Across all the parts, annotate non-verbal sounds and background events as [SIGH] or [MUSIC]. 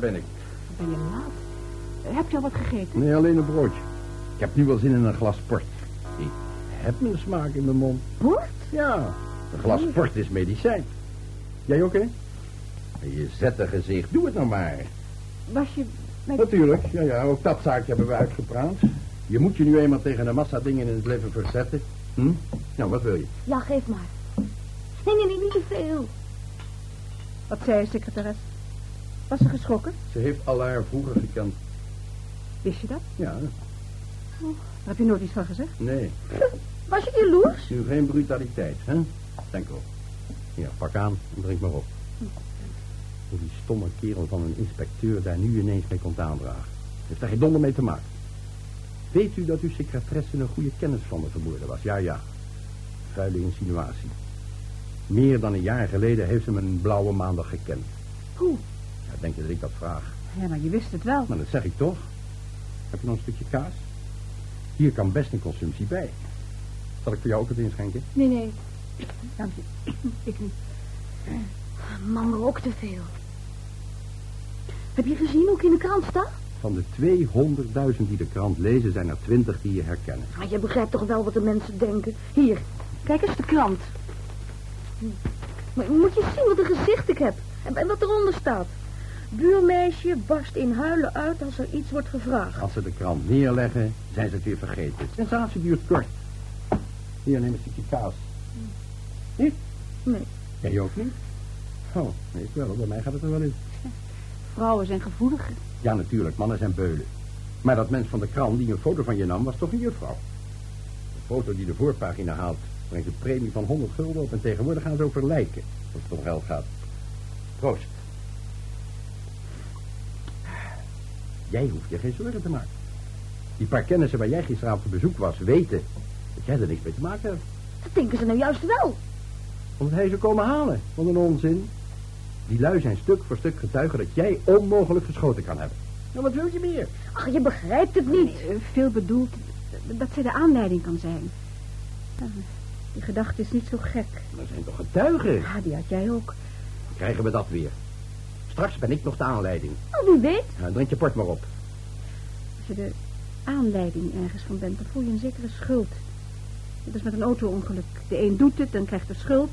daar ben ik. Ben je laat? Heb je al wat gegeten? Nee, alleen een broodje. Ik heb nu wel zin in een glas port. Ik heb mijn smaak in mijn mond. Port? Ja, een glas port is medicijn. Jij ook, hè? Je zette gezicht, doe het nou maar. Was je met... Natuurlijk, ja, ja, ook dat zaakje hebben we uitgepraat. Je moet je nu eenmaal tegen een massa dingen in het leven verzetten. Hm? Nou, wat wil je? Ja, geef maar. Nee, nee, nee, niet te veel. Wat zei je, secretaris? Was ze geschrokken? Ze heeft al haar vroeger gekend. Wist je dat? Ja, Daar heb je nooit iets van gezegd. nee. [LAUGHS] Was je jaloers? Nu geen brutaliteit, hè? Denk wel. Ja, pak aan en drink maar op. Hoe die stomme kerel van een inspecteur daar nu ineens mee komt aandragen. Heeft daar geen donder mee te maken. Weet u dat uw secretaresse een goede kennis van me vermoeden was? Ja, ja. Vuile insinuatie. Meer dan een jaar geleden heeft ze me een blauwe maandag gekend. Hoe? Ja, denk je dat ik dat vraag? Ja, maar je wist het wel. Maar dat zeg ik toch. Heb je nog een stukje kaas? Hier kan best een consumptie bij. Zal ik voor jou ook wat inschenken? Nee, nee. Dank je. Ik niet. Man rookt te veel. Heb je gezien hoe ik in de krant sta? Van de 200.000 die de krant lezen, zijn er 20 die je herkennen. Maar je begrijpt toch wel wat de mensen denken. Hier, kijk eens de krant. Maar moet je zien wat een gezicht ik heb. En en wat eronder staat. Buurmeisje barst in huilen uit als er iets wordt gevraagd. Als ze de krant neerleggen, zijn ze het weer vergeten. Sensatie duurt kort. Hier, neem een stukje kaas. Niet? Nee. Jij ook niet? Oh, nee, ik wel. Bij mij gaat het er wel in. Vrouwen zijn gevoelig. Ja, natuurlijk. Mannen zijn beulen. Maar dat mens van de krant die een foto van je nam, was toch een juffrouw? De foto die de voorpagina haalt, brengt een premie van 100 gulden op. En tegenwoordig gaan ze over lijken, als het om geld gaat. Proost. Jij hoeft je geen zorgen te maken. Die paar kennissen waar jij gisteravond op bezoek was, weten dat jij er niks mee te maken hebt. Dat denken ze nou juist wel. Omdat hij ze komen halen. Wat een onzin. Die lui zijn stuk voor stuk getuigen dat jij onmogelijk geschoten kan hebben. Nou, wat wil je meer? Ach, je begrijpt het niet. Eh, Veel bedoeld dat zij de aanleiding kan zijn. Die gedachte is niet zo gek. Dat zijn toch getuigen? Ja, die had jij ook. Krijgen we dat weer. Straks ben ik nog de aanleiding. Oh, wie weet. Nou, drink je port maar op. Als je de aanleiding ergens van bent, dan voel je een zekere schuld. Het is met een auto-ongeluk. De een doet het, dan krijgt de schuld.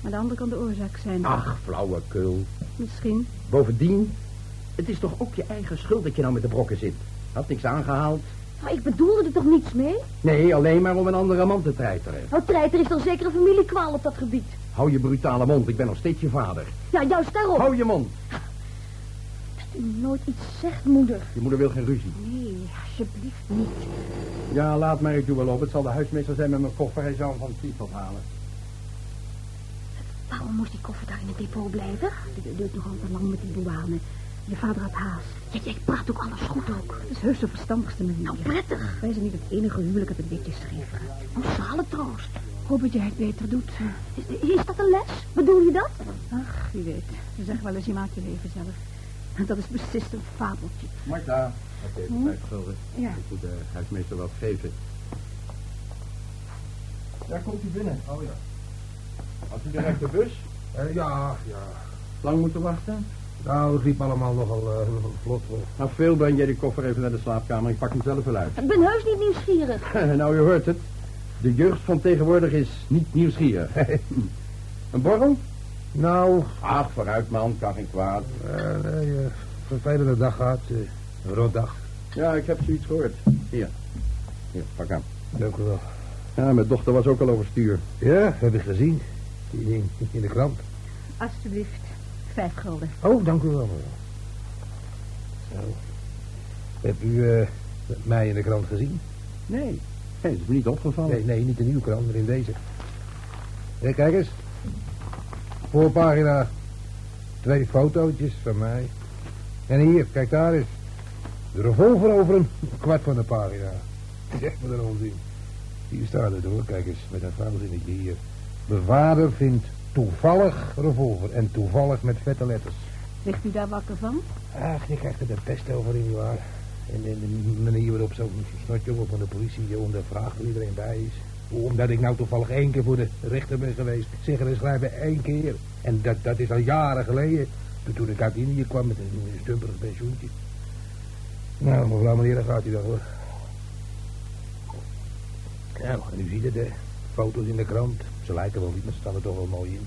Maar de ander kan de oorzaak zijn. Ach, flauwekul. Misschien. Bovendien, het is toch ook je eigen schuld dat je nou met de brokken zit. Had niks aangehaald. Maar ik bedoelde er toch niets mee? Nee, alleen maar om een andere man te treiteren. Nou, treiter is dan zeker een familiekwaal op dat gebied. Hou je brutale mond, ik ben nog steeds je vader. Ja, juist daarom. Hou je mond. Dat u nooit iets zegt, moeder. Je moeder wil geen ruzie. Nee, alsjeblieft niet. Ja, laat maar, ik doe wel op. Het zal de huismeester zijn met mijn koffer. Hij zou hem van het vliegveld halen. Waarom moest die koffer daar in het depot blijven? Het duurt nog al te lang met die douane. Je vader had haast. Ja, jij praat ook alles goed ook. Dat is heus de verstandigste manier. Nou, prettig. Wij zijn niet het enige huwelijk dat een beetje scheef gaat. Zale troost. Hoop dat jij het beter doet. Is, is dat een les? Bedoel je dat? Ach, wie weet. Ze zeggen wel eens, je maakt je leven zelf. En dat is beslist een fabeltje. Marta. Oké, Hm? vijf gulden. Ja. Ik moet de huismeester wat geven. Daar komt u binnen. Oh ja. Als u direct de bus? Eh, ja, ja. Lang moeten wachten? Nou, het liep allemaal nogal eh, vlot. hoor. Nou, veel breng jij die koffer even naar de slaapkamer. Ik pak hem zelf wel uit. Ik ben heus niet nieuwsgierig. [LAUGHS] nou, je hoort het. De jeugd van tegenwoordig is niet nieuwsgierig. [LAUGHS] een borrel? Nou, Ach, vooruit man, kan geen kwaad. eh, nee, eh, vervelende dag gehad. eh, een rotdag. Ja, ik heb zoiets gehoord. Hier. Hier, pak aan. Dank u wel. Ja, mijn dochter was ook al overstuur. Ja, heb ik gezien. In, in de krant. Alsjeblieft. Vijf gulden. Oh, dank u wel. Zo. Hebt u mij in de krant gezien? Nee, nee, dat is me niet opgevallen. Nee, nee, niet de nieuwe krant, maar in deze. Hé, kijk eens. Voorpagina. Twee fotootjes van mij. En hier, kijk daar eens. De revolver over een kwart van de pagina. Zeg maar een onzin. Hier staat het hoor, kijk eens, met een vrouwzinnetje hier. Bewaarder vindt toevallig revolver. En toevallig met vette letters. Ligt u daar wakker van? Ach, je krijgt er de pest over in, nietwaar? En, de manier waarop zo'n snotjongen van de politie je ondervraagt hoe iedereen bij is. Omdat ik nou toevallig één keer voor de rechter ben geweest. Zeggen en schrijven één keer. En dat, dat is al jaren geleden. Toen, ik uit Indië kwam met een, stumperig pensioentje. Nou, mevrouw meneer, daar gaat u dan hoor. Nou, en u ziet het, hè. Foto's in de krant. Ze lijken wel niet, maar ze staan er toch wel mooi in.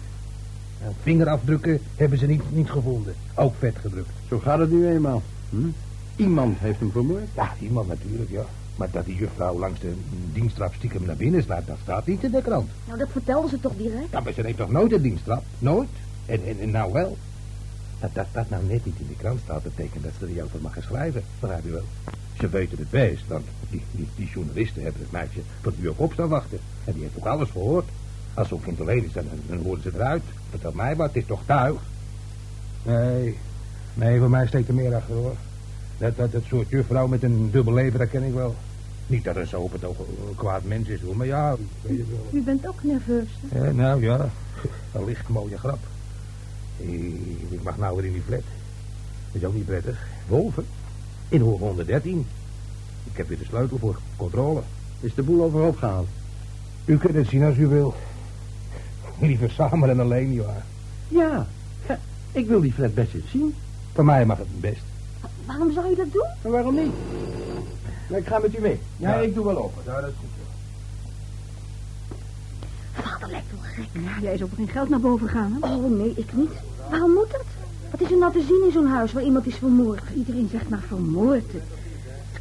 Nou, vingerafdrukken hebben ze niet, niet gevonden. Ook vet gedrukt. Zo gaat het nu eenmaal. Hm? Iemand heeft hem vermoord. Ja, iemand natuurlijk, ja. Maar dat die juffrouw langs de diensttrap stiekem naar binnen slaat, dat staat niet in de krant. Nou, dat vertelden ze toch direct? Ja, maar ze heeft toch nooit een diensttrap? Nooit? En, en, en nou wel? Dat, dat dat nou net niet in de krant staat, betekent dat ze er niet over mag gaan schrijven. Begrijp je wel? Ze weten het best, want die, die, die journalisten hebben het meisje tot nu ook op staan wachten. En die heeft ook alles gehoord. Als zo'n kind alleen is, dan, dan horen ze eruit. Vertel mij wat, het is toch tuig? Nee, nee, voor mij steekt er meer achter, hoor. Dat, dat, dat soort juffrouw met een dubbel leven, dat ken ik wel. Niet dat er zo op het oog een kwaad mens is, hoor, maar ja, weet je wel. U bent ook nerveus, hè? Ja, nou ja, [LAUGHS] een licht mooie grap. Ik mag nou weer in die flat. Dat is ook niet prettig. Boven. In hoog 113. Ik heb weer de sleutel voor controle. Is de boel overhoop gehaald? U kunt het zien als u wil. Liever samen dan alleen, ja. Ja. ja. [LAUGHS] Ik wil die flat best eens zien. Voor mij mag het best. Waarom zou je dat doen? Maar waarom niet? Nou, ik ga met u mee. Ja, Ja. ik doe wel open. Ja, dat is goed, ja. Vader lijkt wel gek. Ja, jij is ook geen geld naar boven gaan, hè? Oh, nee, ik niet. Waarom moet dat? Wat is er nou te zien in zo'n huis waar iemand is vermoord? Iedereen zegt maar vermoord.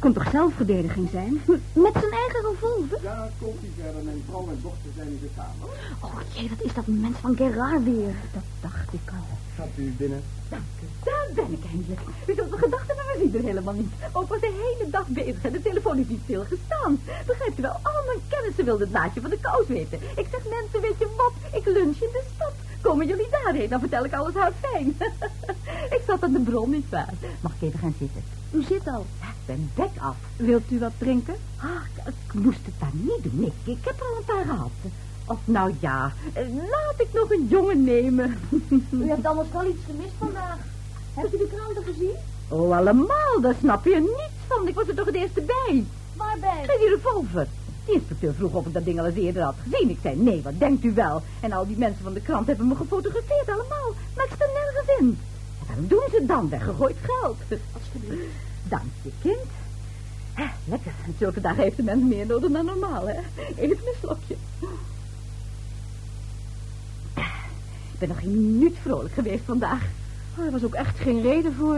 Het kon toch zelfverdediging zijn? Met zijn eigen revolver? Ja, komt hij verder. Mijn vrouw en dochter zijn in de kamer. Oh jee, dat is dat mens van Gerard weer. Dat dacht ik al. Gaat u binnen? Dank u, daar ben ik eindelijk. U zult me gedacht hebben, we zien er helemaal niet. Ook was de hele dag bezig en de telefoon is niet stilgestaan. Begrijpt u wel, al mijn kennissen wilden het naadje van de kous weten. Ik zeg, mensen, weet je wat? Ik lunch in de stad. Komen jullie daarheen, dan vertel ik alles haar fijn. [LAUGHS] ik zat aan de bron, niet waar. Mag ik even gaan zitten? U zit al. Ben bek af. Wilt u wat drinken? Ah, ik moest het daar niet doen. Ik, ik heb er al een paar gehad. Of nou ja, eh, laat ik nog een jongen nemen. [LAUGHS] U hebt anders wel iets gemist vandaag. Hebt u de kranten gezien? oh, allemaal, daar snap je niets van. Ik was er toch het eerste bij. Waarbij? Bij die revolver. De inspecteur vroeg of ik dat ding al eens eerder had gezien. Ik zei, nee, wat denkt u wel? En al die mensen van de krant hebben me gefotografeerd, allemaal. Maar ik sta nergens in. En waarom doen ze het dan? Weggegooid geld. Alsjeblieft. Dank je, kind. Hè, lekker. Zulke dagen heeft de mens meer nodig dan normaal, hè? Even een slokje. Ik ben nog geen minuut vrolijk geweest vandaag. Oh, er was ook echt geen reden voor.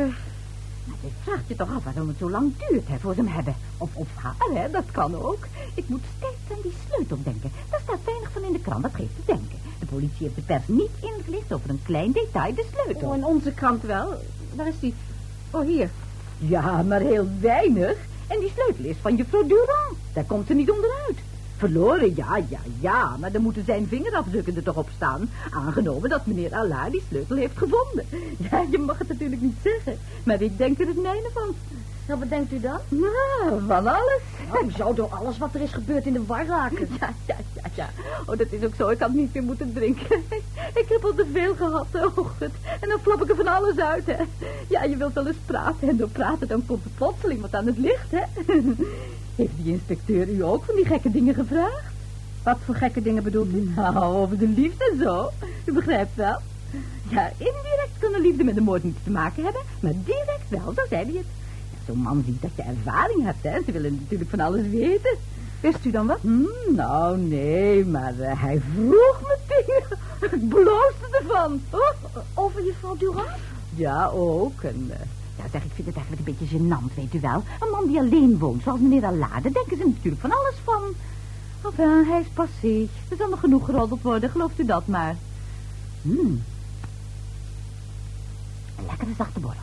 Maar je vraagt je toch af waarom het zo lang duurt hè, voor ze hem hebben. Of, of haar, hè, dat kan ook. Ik moet steeds aan die sleutel denken. Daar staat weinig van in de krant, dat geeft te denken. De politie heeft de pers niet ingelicht over een klein detail, de sleutel. Oh, in onze krant wel. Waar is die? Oh, hier. Ja, maar heel weinig. En die sleutel is van juffrouw Durand. Daar komt ze niet onderuit. Verloren, ja, ja, ja. Maar dan moeten zijn vingerafdrukken er toch op staan. Aangenomen dat meneer Allah die sleutel heeft gevonden. Ja, je mag het natuurlijk niet zeggen. Maar ik denk er het mijne van. Nou, wat denkt u dan? Nou, van alles. Nou, u zou door alles wat er is gebeurd in de war raken. Ja, ja, ja, ja. Oh, dat is ook zo. Ik had niet meer moeten drinken. [LAUGHS] Ik heb al te veel gehad, oh god. En dan flap ik er van alles uit, hè. Ja, je wilt wel eens praten. En door praten dan komt er plotseling wat aan het licht, hè. [LAUGHS] Heeft die inspecteur u ook van die gekke dingen gevraagd? Wat voor gekke dingen bedoelt u? Nou, over de liefde en zo. U begrijpt wel. Ja, indirect kan de liefde met de moord niets te maken hebben. Maar direct wel, zo zei hij het. Zo'n man ziet dat je ervaring hebt, hè. Ze willen natuurlijk van alles weten. Wist u dan wat? Hmm, nou, nee, maar eh, hij vroeg me dingen. Ik bloosde ervan. Oh, Over juffrouw Durand? ja, ook. En, eh, ja, zeg, ik vind het eigenlijk een beetje gênant, weet u wel. Een man die alleen woont, zoals meneer Allah, daar denken ze natuurlijk van alles van. Enfin, hij is passé. Er zal nog genoeg geroddeld worden, gelooft u dat maar. Hmm. Een lekkere zachte borrel.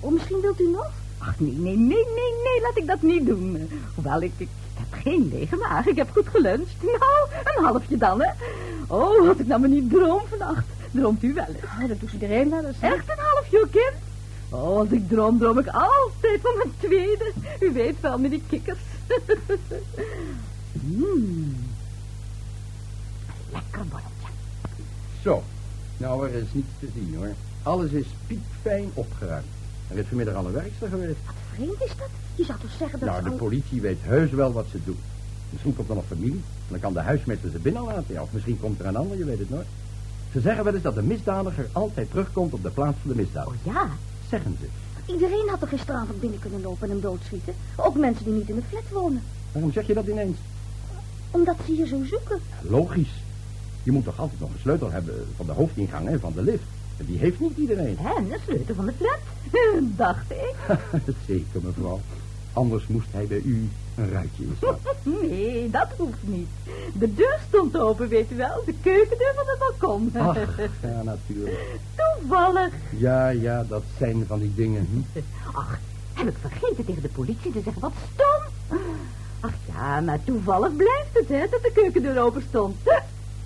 Oh, misschien wilt u nog? Ach, nee, nee, nee, nee, nee, laat ik dat niet doen. Hoewel, ik, ik, heb geen lege maag. Ik heb goed geluncht. [LAUGHS] Nou, een halfje dan, hè. Oh, als ik nou maar niet droom vannacht. Droomt u wel eens? Oh, dat doet iedereen wel eens. hè? Echt een halfje, kind? Oh, als ik droom, droom ik altijd van mijn tweede. U weet wel, met die kikkers. [LAUGHS] mm. Lekker borreltje. Zo. Nou, er is niets te zien, hoor. Alles is piekfijn opgeruimd. Er is vanmiddag al een werkster geweest. Wat vreemd is dat? Je zou toch zeggen dat Nou, de al- politie weet heus wel wat ze doet. Misschien komt er nog familie. En dan kan de huismeester ze binnen laten. Ja, of misschien komt er een ander, je weet het nooit. Ze zeggen wel eens dat de misdadiger altijd terugkomt op de plaats van de misdaad. Oh ja, Zeggen ze. iedereen had er gisteravond binnen kunnen lopen en hem doodschieten. Ook mensen die niet in de flat wonen. Waarom zeg je dat ineens? Omdat ze je zo zoeken. Logisch. Je moet toch altijd nog een sleutel hebben van de hoofdingang en van de lift. En die heeft niet iedereen. En een sleutel van de flat, [LAUGHS] dacht ik. [LAUGHS] Zeker, mevrouw. Anders moest hij bij u een ruitje inslaan. [LAUGHS] Nee, dat hoeft niet. De deur stond open, weet u wel. De keukendeur van het balkon. Ach, ja, natuurlijk. Toevallig. Ja, ja, dat zijn van die dingen. Hm? Ach, heb ik vergeten tegen de politie te zeggen. Wat stom. Ach ja, maar toevallig blijft het, hè, dat de keukendeur open stond.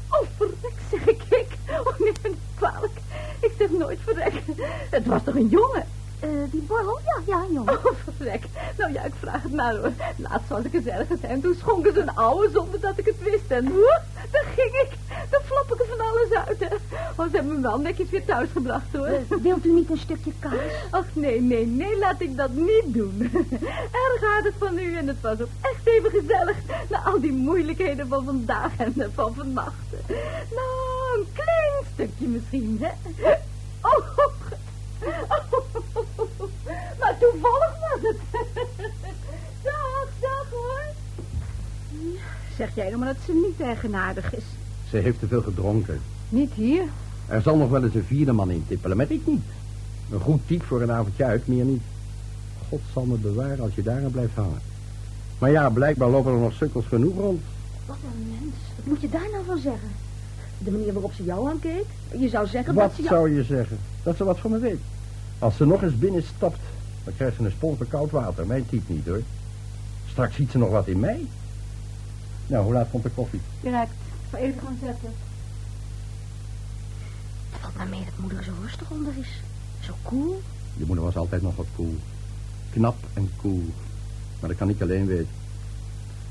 Oh, verrek, zeg ik. Oh, nee, me niet kwalijk. [LAUGHS] Ik zeg nooit verrek. Het was toch een jongen? Eh, die borrel? Ja, ja, jongen. Oh, verrek. Nou ja, ik vraag het maar hoor. Laatst was ik eens ergens en toen schonken ze een oude zonder dat ik het wist. En woe, daar ging ik. Dan flap ik er van alles uit, hè. Oh, ze hebben me wel netjes weer thuis gebracht, hoor. Eh, wilt u niet een stukje kaas? Ach, nee, nee, nee, laat ik dat niet doen. Erg aardig van u en het was ook echt even gezellig. Na al die moeilijkheden van vandaag en van vannacht. Nou, een klein stukje misschien, hè. Oh, oh, maar toevallig was het. Dag, dag hoor. Zeg jij nou maar dat ze niet eigenaardig is. Ze heeft te veel gedronken. Niet hier. Er zal nog wel eens een vierde man intippelen, met ik niet. Een goed type voor een avondje uit, meer niet. God zal me bewaren als je daaraan blijft hangen. Maar ja, blijkbaar lopen er nog sukkels genoeg rond. Wat een mens. Wat moet je daar nou van zeggen? De manier waarop ze jou aankeek? Je zou zeggen Wat dat ze jou... zou je zeggen? Dat ze wat van me weet. Als ze nog eens binnen stapt, dan krijgt ze een sponsor koud water. Mijn type niet, hoor. Straks ziet ze nog wat in mij. Nou, hoe laat komt de koffie? Direct. Ik ga even gaan zetten. Het valt mij mee dat moeder zo rustig onder is. Zo cool. Je moeder was altijd nog wat cool. Knap en cool. Maar dat kan ik alleen weten.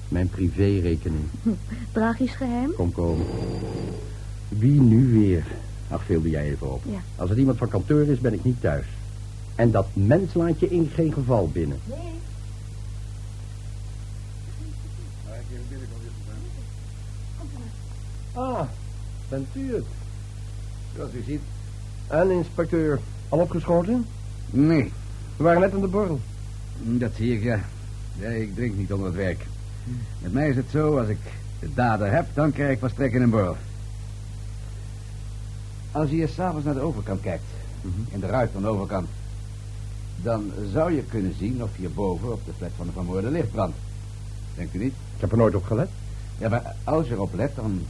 Mijn privérekening. [LAUGHS] Tragisch geheim. Kom, kom. Wie nu weer? Ach, veelde jij even op. Ja. Als het iemand van kantoor is, ben ik niet thuis. En dat mens laat je in geen geval binnen. Nee. Ah, bent u het? Zoals u ziet. En inspecteur, al opgeschoten? Nee, We waren net aan de borrel. dat zie ik, ja. ja. Ik drink niet onder het werk. Met mij is het zo, als ik de dader heb, dan krijg ik van strek in een borrel. Als je s'avonds naar de overkant kijkt, in de ruit van de overkant, dan zou je kunnen zien of hierboven op de flat van de vermoorde licht brandt. Denkt u niet? Ik heb er nooit op gelet. Ja, maar als je erop let, dan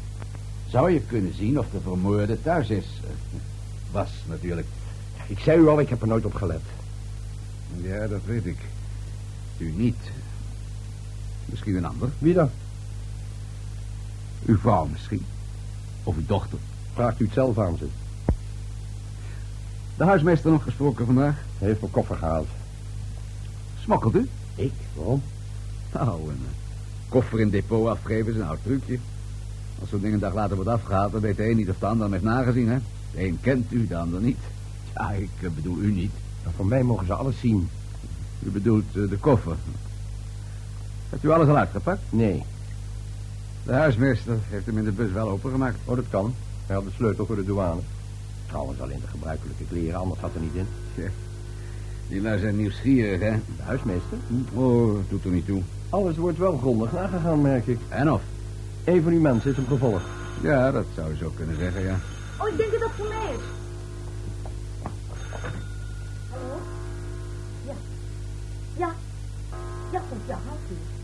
zou je kunnen zien of de vermoorde thuis is. [LAUGHS] Was natuurlijk. Ik zei u al, ik heb er nooit op gelet. Ja, dat weet ik. U niet. Misschien een ander. Wie dan? Uw vrouw misschien. Of uw dochter. Vraagt u het zelf aan ze. De huismeester nog gesproken vandaag. Hij heeft mijn koffer gehaald. Smokkelt u? Ik? Waarom? Nou, een eh, koffer in depot afgeven is een oud trucje. Als zo'n ding een dag later wordt afgehaald, dan weet de een niet of de ander heeft nagezien, hè? De een kent u, de ander niet. Ja, ik eh, bedoel u niet. Nou, voor mij mogen ze alles zien. U bedoelt eh, de koffer. Hebt u alles al uitgepakt? Nee. De huismeester heeft hem in de bus wel opengemaakt. Oh, dat kan. Hij had de sleutel voor de douane. Trouwens, alleen de gebruikelijke kleren, anders gaat er niet in. Tja, die lui zijn nieuwsgierig, hè? De huismeester? Oh, doet er niet toe. Alles wordt wel grondig nagegaan, merk ik. En of? Een van uw mensen is hem gevolgd. Ja, dat zou je zo kunnen zeggen, ja. Oh, ik denk dat dat voor mij is. Hallo? Ja. Ja. Ja, goed, ja, houdt u.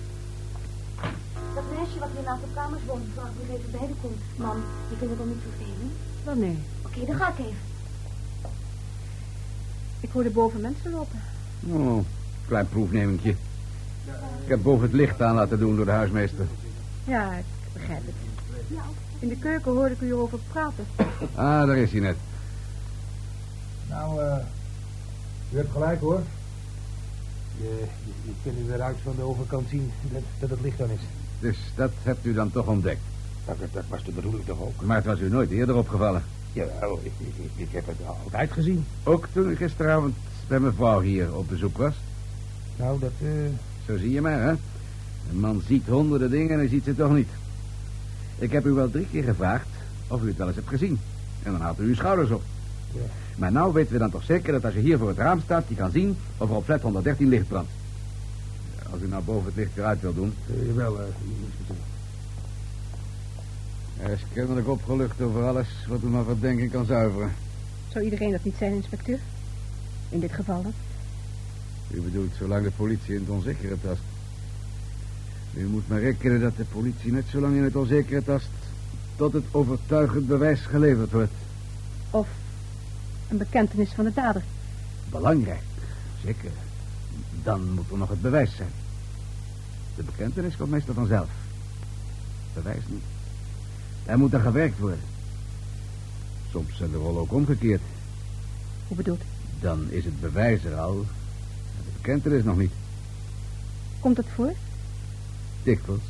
Dat meisje wat hier naast de kamers woont, vraagt nog even bij de komt. Mam, je vindt het wel niet vervelend? Wel nee. Oké, dan ga ik even. Ik hoorde boven mensen lopen. Oh, klein proefnemingje. Ik heb boven het licht aan laten doen door de huismeester. Ja, ik begrijp het. In de keuken hoorde ik u erover praten. Ah, daar is hij net. Nou, eh... u hebt gelijk, hoor. Je, je, je kunt nu weer uit van de overkant zien dat, dat het licht aan is. Dus dat hebt u dan toch ontdekt. Dat, dat was de bedoeling toch ook? Maar het was u nooit eerder opgevallen. Jawel, ik, ik, ik, ik heb het altijd gezien. Ook toen u gisteravond bij mevrouw hier op bezoek was. Nou, dat, eh... Zo zie je maar, hè? Een man ziet honderden dingen en hij ziet ze toch niet. Ik heb u wel drie keer gevraagd of u het wel eens hebt gezien. En dan haalt u uw schouders op. Ja. Maar nou weten we dan toch zeker dat als je hier voor het raam staat... je kan zien of er op flat 113 licht brandt. Als u nou boven het licht weer uit wil doen... Eh, jawel, eh, inspecteur. Hij is kennelijk opgelucht over alles wat u maar verdenking kan zuiveren. Zou iedereen dat niet zijn, inspecteur? In dit geval dan? U bedoelt zolang de politie in het onzekere tast. U moet maar rekenen dat de politie net zo lang in het onzekere tast... tot het overtuigend bewijs geleverd wordt. Of een bekentenis van de dader? Belangrijk, zeker. Dan moet er nog het bewijs zijn. De bekentenis komt meestal vanzelf. Bewijs niet. Er moet er gewerkt worden. Soms zijn de rollen ook omgekeerd. Hoe bedoelt? Dan is het bewijs er al. De bekentenis nog niet. Komt dat voor? Dikwijls.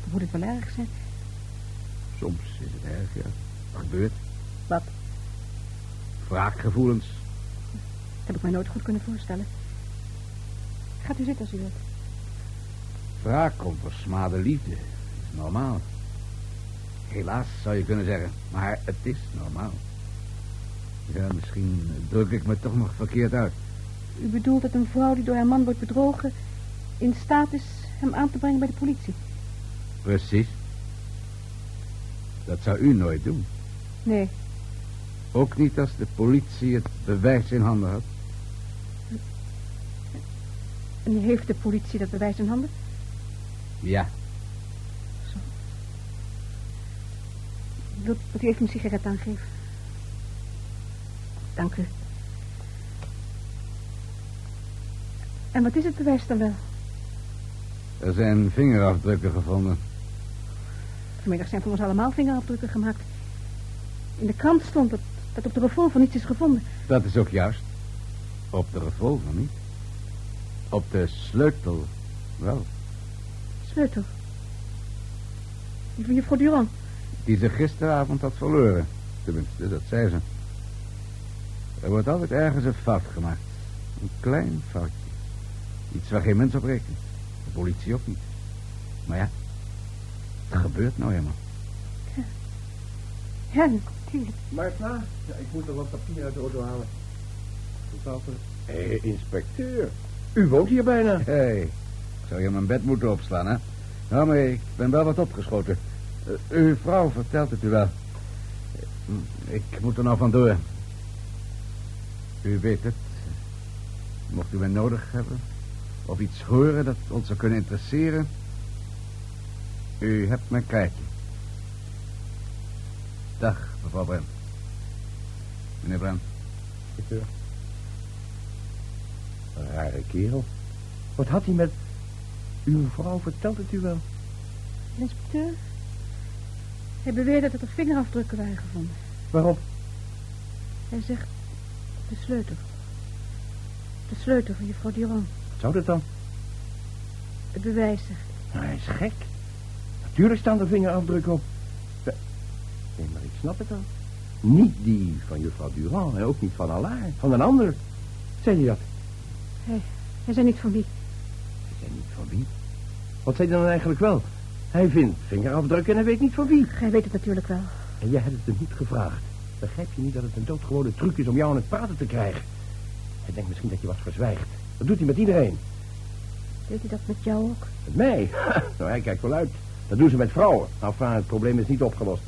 Dan moet het wel erg zijn. Soms is het erg, ja. Gebeurt. Wat? Wraakgevoelens. Heb ik mij nooit goed kunnen voorstellen. Gaat u zitten als u wilt. Wraak komt voor smade liefde. Dat is normaal. Helaas, zou je kunnen zeggen. Maar het is normaal. Ja, misschien druk ik me toch nog verkeerd uit. U bedoelt dat een vrouw die door haar man wordt bedrogen... in staat is hem aan te brengen bij de politie? Precies. Dat zou u nooit doen. Nee, Ook niet als de politie het bewijs in handen had. en heeft de politie dat bewijs in handen? Ja. Wilt, wilt u even een sigaret aangeven? Dank u. En wat is het bewijs dan wel? Er zijn vingerafdrukken gevonden. Vanmiddag zijn voor ons allemaal vingerafdrukken gemaakt. In de krant stond dat, dat op de revolver niets is gevonden. Dat is ook juist. Op de revolver niet. Op de sleutel wel. Sleutel. Die van juffrouw Durand. Die ze gisteravond had verloren. Tenminste, dat zei ze. Er wordt altijd ergens een fout gemaakt. Een klein foutje. Iets waar geen mens op rekent. De politie ook niet. Maar ja, het gebeurt nou helemaal. Ja, natuurlijk. Martha, ja, ik moet er wat papier uit de auto halen. Hé, inspecteur. U woont hier bijna. Hé, hey, zou je mijn bed moeten opslaan, hè? Nou, maar ik ben wel wat opgeschoten. Eh, uw vrouw vertelt het u wel. Eh, Ik moet er nou vandoor. U weet het. Mocht u mij nodig hebben... of iets horen dat ons zou kunnen interesseren... u hebt mijn kaartje. Dag, mevrouw Brem. Meneer Brem. Inspecteur. Een rare kerel. Wat had hij met... Uw vrouw vertelt het u wel. Inspecteur. Hij beweerde dat er vingerafdrukken waren gevonden. Waarop? Hij zegt de sleutel. De sleutel van juffrouw Durand. Wat zou dat dan? Het bewijs, zegt hij. Nou, hij is gek. Natuurlijk staan er vingerafdrukken op. Nee, maar ik snap het al. Niet die van juffrouw Durand en ook niet van Allaar. Van een ander. Zei hij dat? Hij, hij zei niet van wie. Zei niet van wie. Wat zei hij dan eigenlijk wel? Hij vindt vingerafdrukken en hij weet niet van wie. Gij weet het natuurlijk wel. En jij hebt het hem niet gevraagd. Begrijp je niet dat het een doodgewone truc is om jou aan het praten te krijgen? Hij denkt misschien dat je wat verzwijgt. Dat doet hij met iedereen. Deed hij dat met jou ook? Met mij? [LAUGHS] nou, hij kijkt wel uit. Dat doen ze met vrouwen. Enfin, het probleem is niet opgelost.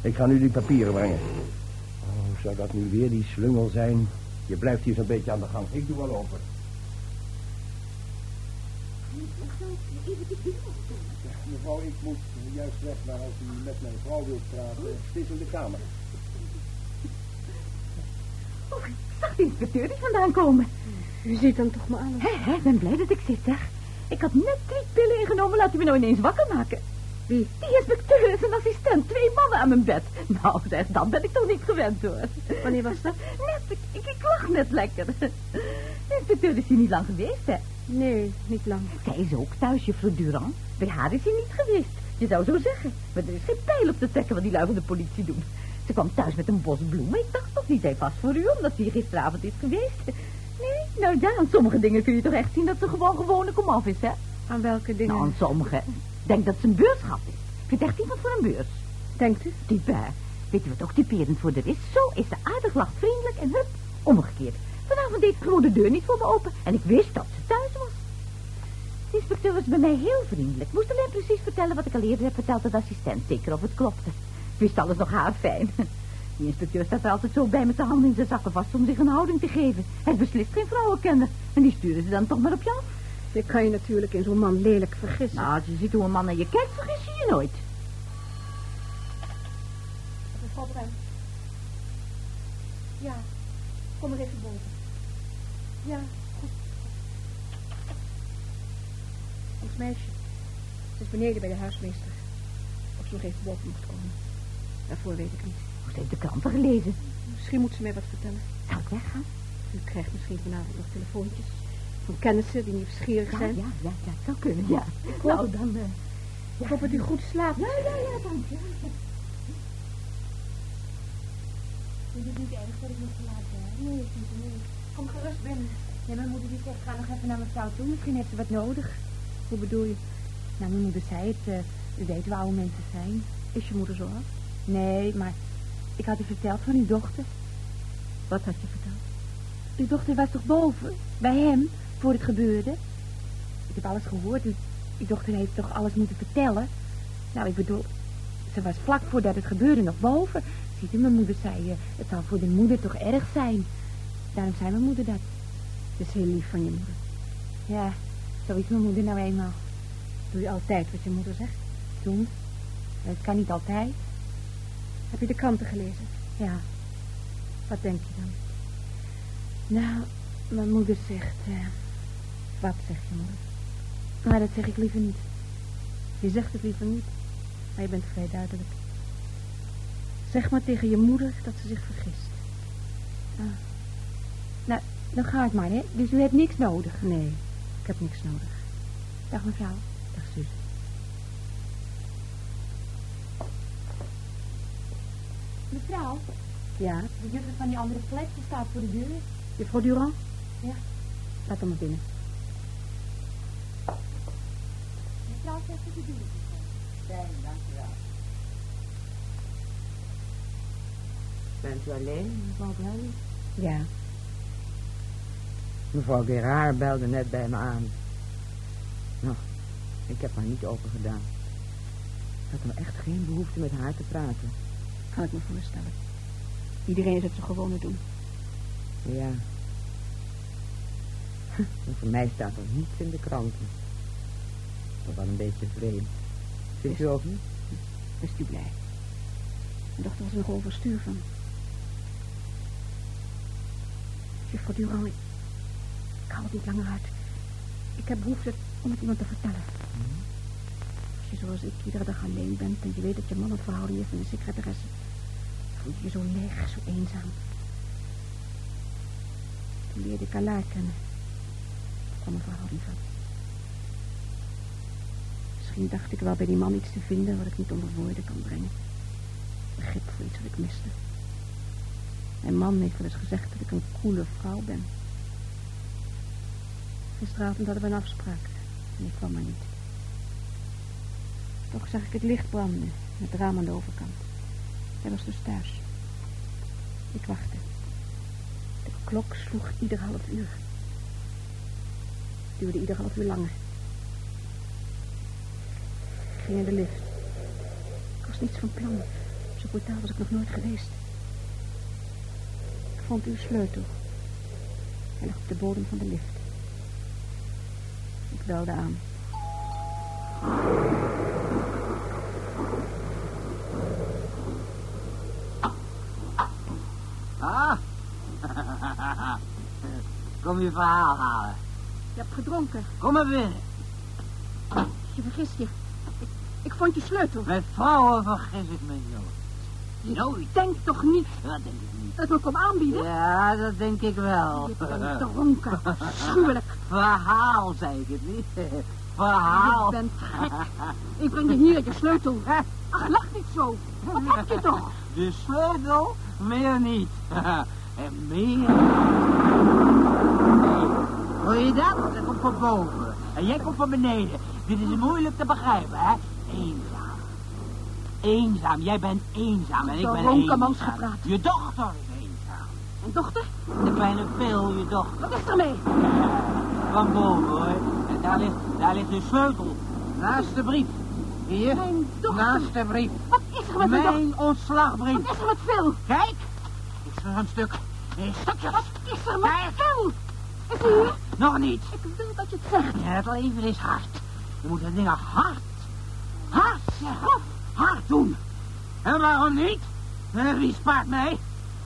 Ik ga nu die papieren brengen. Oh, zou dat nu weer die slungel zijn? Je blijft hier zo'n beetje aan de gang. Ik doe wel open. Mevrouw, ik moet juist weg, maar als u met mijn vrouw wilt praten, het is in de kamer. Oh, ik zag de inspecteur niet vandaan komen. U ziet dan toch maar aan. Hé, hé, ik ben blij dat ik zit, zeg. Ik had net drie pillen ingenomen, laat u me nou ineens wakker maken. Wie? Die inspecteur en zijn assistent, twee mannen aan mijn bed. Nou, zeg, dat ben ik toch niet gewend, hoor. Wanneer was dat? Net, ik, ik, ik lag net lekker. De inspecteur is hier niet lang geweest, hè. Nee, niet lang. Zij is ook thuis, juffrouw Durand. Bij haar is hij niet geweest. Je zou zo zeggen. Maar er is geen pijl op te trekken wat die lui van de politie doen. Ze kwam thuis met een bos bloemen. Ik dacht toch niet, hij vast voor u, omdat ze hier gisteravond is geweest. Nee, nou ja, aan sommige dingen kun je toch echt zien dat ze gewoon gewone komaf is, hè? Aan welke dingen? Nou, aan sommige. Denk dat ze een beursgat is. Ik vind echt iemand voor een beurs. Denkt u? Type. Weet je wat ook typerend voor haar is? Zo is ze aardig, lacht vriendelijk en hup, omgekeerd. Vanavond deed de deur niet voor me open en ik wist dat ze thuis was. De inspecteur was bij mij heel vriendelijk. Moest alleen precies vertellen wat ik al eerder heb verteld aan de assistent. Zeker of het klopte. Ik wist alles nog haar fijn. Die inspecteur staat er altijd zo bij met de handen in zijn zakken vast om zich een houding te geven. Hij is beslist geen vrouwenkenner. En die sturen ze dan toch maar op je af. Je kan je natuurlijk in zo'n man lelijk vergissen. Nou, als je ziet hoe een man naar je kijkt, vergis je je nooit. Mevrouw Brem. Ja, kom maar even boven. Ja, goed. Ons meisje. Ze is beneden bij de huismeester. Of ze nog even boven mocht komen. Daarvoor weet ik niet. Ze heeft de kranten gelezen. Misschien moet ze mij wat vertellen. Zal ik weggaan? U krijgt misschien vanavond nog telefoontjes. Van kennissen die nieuwsgierig Ja, zijn. ja, ja, ja, het zou kunnen, ja. Nou, dan... eh, Ik hoop dat u goed slaapt. Ja, ja, ja, dank je. Is het niet erg dat ik nog te laat ben? Nee, niet nee. Kom gerust binnen. Nee, mijn moeder die zegt, ga nog even naar mevrouw toe. Misschien heeft ze wat nodig. Hoe bedoel je? Nou, mijn moeder zei het. eh, u weet hoe oude mensen zijn. Is je moeder zo oud? Nee, maar ik had u verteld van uw dochter. Wat had je verteld? Uw dochter was toch boven, bij hem, voor het gebeurde? Ik heb alles gehoord. U, uw dochter heeft toch alles moeten vertellen? Nou, ik bedoel, ze was vlak voordat het gebeurde nog boven. Ziet u, mijn moeder zei, eh, het zal voor de moeder toch erg zijn. Daarom zei mijn moeder dat. Het is heel lief van je moeder. Ja, zo is mijn moeder nou eenmaal. Doe je altijd wat je moeder zegt? Soms. Het kan niet altijd. Heb je de kranten gelezen? Ja. Wat denk je dan? Nou, mijn moeder zegt... eh, Wat zegt je moeder? maar dat zeg ik liever niet. Je zegt het liever niet, maar je bent vrij duidelijk. Zeg maar tegen je moeder dat ze zich vergist. Nou, dan ga ik maar, hè. Dus u hebt niks nodig. Nee, ik heb niks nodig. Dag mevrouw. Dag zus. Mevrouw, Ja, de juffrouw van die andere die staat voor de deur. juffrouw Durand? Ja. Laat hem maar binnen. Mevrouw zegt dat de deur Fijn, dankjewel. Bent u alleen, mevrouw Bruin? Ja, Mevrouw Gerard belde net bij me aan. Nou, ik heb haar niet open gedaan. Ik had nou echt geen behoefte met haar te praten. kan ik me voorstellen. Iedereen is het zo gewone doen. Ja. [LAUGHS] En voor mij staat er niets in de kranten. Dat wel een beetje vreemd. Vindt u ook niet? Best u blij. Mijn dochter was er nog overstuur van. Juffrouw Durand, ik, ik hou het niet langer uit. Ik heb behoefte om het iemand te vertellen. Als je zoals ik iedere dag alleen bent en je weet dat je man een verhouding heeft met een secretaresse, voel je je zo leeg, zo eenzaam. Toen leerde ik Allah kennen. Daar kwam een verhouding van. Misschien dacht ik wel bij die man iets te vinden wat ik niet onder woorden kan brengen. Begrip voor iets wat ik miste. Mijn man heeft wel eens gezegd dat ik een koele vrouw ben. Gisteravond hadden we een afspraak en ik kwam maar niet. Toch zag ik het licht branden, het raam aan de overkant. Hij was dus thuis. Ik wachtte. De klok sloeg ieder half uur. Het duurde ieder half uur langer. Ik ging in de lift. Ik was niets van plan. Zo brutaal was ik nog nooit geweest. Ik vond uw sleutel. Hij lag op de bodem van de lift. Ik belde aan. Ah? [LAUGHS] Kom je verhaal halen. Je hebt gedronken. Kom maar binnen. Je vergist je. Ik, ik vond je sleutel. Met vrouwen vergis ik me nooit. Nooit. Denk toch niet Dat denk ik niet. dat ik me kom aanbieden? Ja, dat denk ik wel. Je bent dronken. [LAUGHS] Schuwelijk. Verhaal, zei ik het niet. [LAUGHS] Verhaal. Je bent gek. Ik breng je hier je sleutel. Ach, lach niet zo. Wat heb je toch? De sleutel? Meer niet. [LAUGHS] en meer. Hoor je dat? Dat komt van boven. En jij komt van beneden. Dit is moeilijk te begrijpen, hè? Eenzaam. Eenzaam. Jij bent eenzaam en ik ben eenzaam. gepraat. Je dochter is eenzaam. Mijn dochter? De kleine Phil, je dochter. Wat is er mee? [LAUGHS] Van boven, hoor. En daar ligt, daar ligt de sleutel. Naast de brief. Hier. Mijn dochter. Naast de brief. Wat is er met mijn? Mijn ontslagbrief. Wat is er met Phil? Kijk. Is er een stuk. In stukjes. Wat is er met Kijk. Phil? Is hij hier? Nog niet. Ik wil dat je het zegt. Ja, het leven is hard. Je moet de dingen hard, hard zeggen. Hard doen. En waarom niet? Wie spaart mij?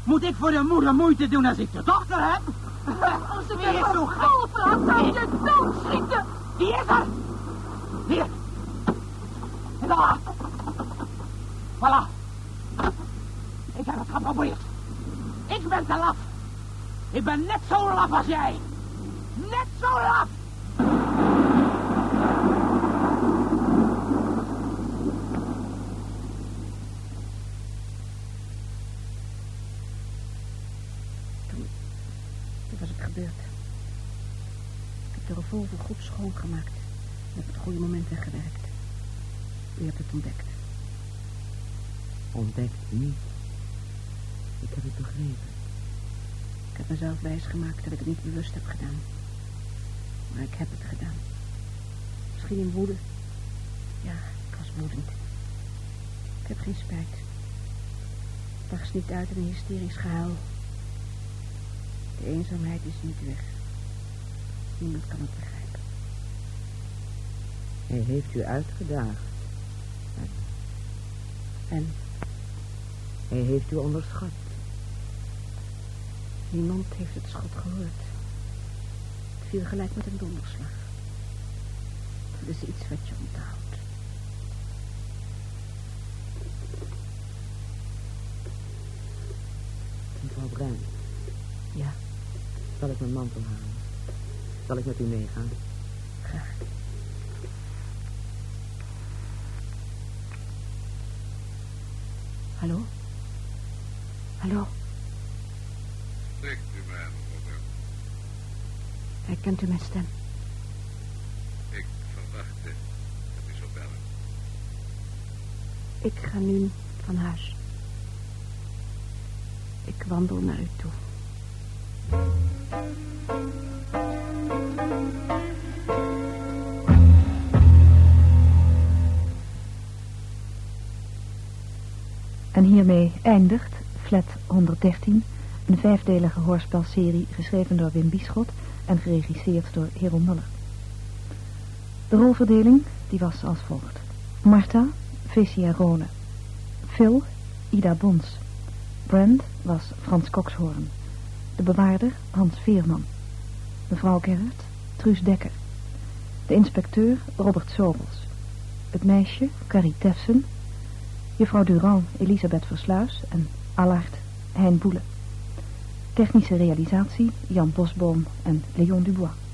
Moet ik voor de moeder moeite doen als ik de dochter heb? Als ze Wie weer zo school praat, zou je doodschieten. Die is er! Hier! En daar! Voilà! Ik heb het geprobeerd. Ik ben te laf. Ik ben net zo laf als jij. Net zo laf! En op het goede moment weggewerkt. U hebt het ontdekt. Ontdekt niet. Ik heb het begrepen. Ik heb mezelf wijsgemaakt dat ik het niet bewust heb gedaan. Maar ik heb het gedaan. Misschien in woede. Ja, ik was woedend. Ik heb geen spijt. Het barst niet uit in een hysterisch gehuil. De eenzaamheid is niet weg. Niemand kan het begrijpen. Hij heeft u uitgedaagd. En Hij heeft u onderschat. niemand heeft het schot gehoord. Het viel gelijk met een donderslag. Dat is iets wat je onthoudt. Mevrouw Bruin, Ja, zal ik mijn mantel halen? Zal ik met u meegaan? graag. Hallo? Hallo? Spreekt u mij, mevrouw. Herkent u mijn stem? Ik verwachtte dat u zou bellen. Ik ga nu van huis. Ik wandel naar u toe. En hiermee eindigt Flat 113, een vijfdelige hoorspelserie geschreven door Wim Bischot en geregisseerd door Hero Muller. De rolverdeling die was als volgt. Marta, Vesia Rone. Phil, Ida Bons. Brand was Frans Kokshoorn. De bewaarder, Hans Veerman. Mevrouw Gerrit, Truus Dekker. De inspecteur, Robert Sobels. Het meisje, Carrie Tefsen. Juffrouw Durand, Elisabeth Versluis en Allard Hein Boele. Technische realisatie, Jan Bosboom en Leon Dubois.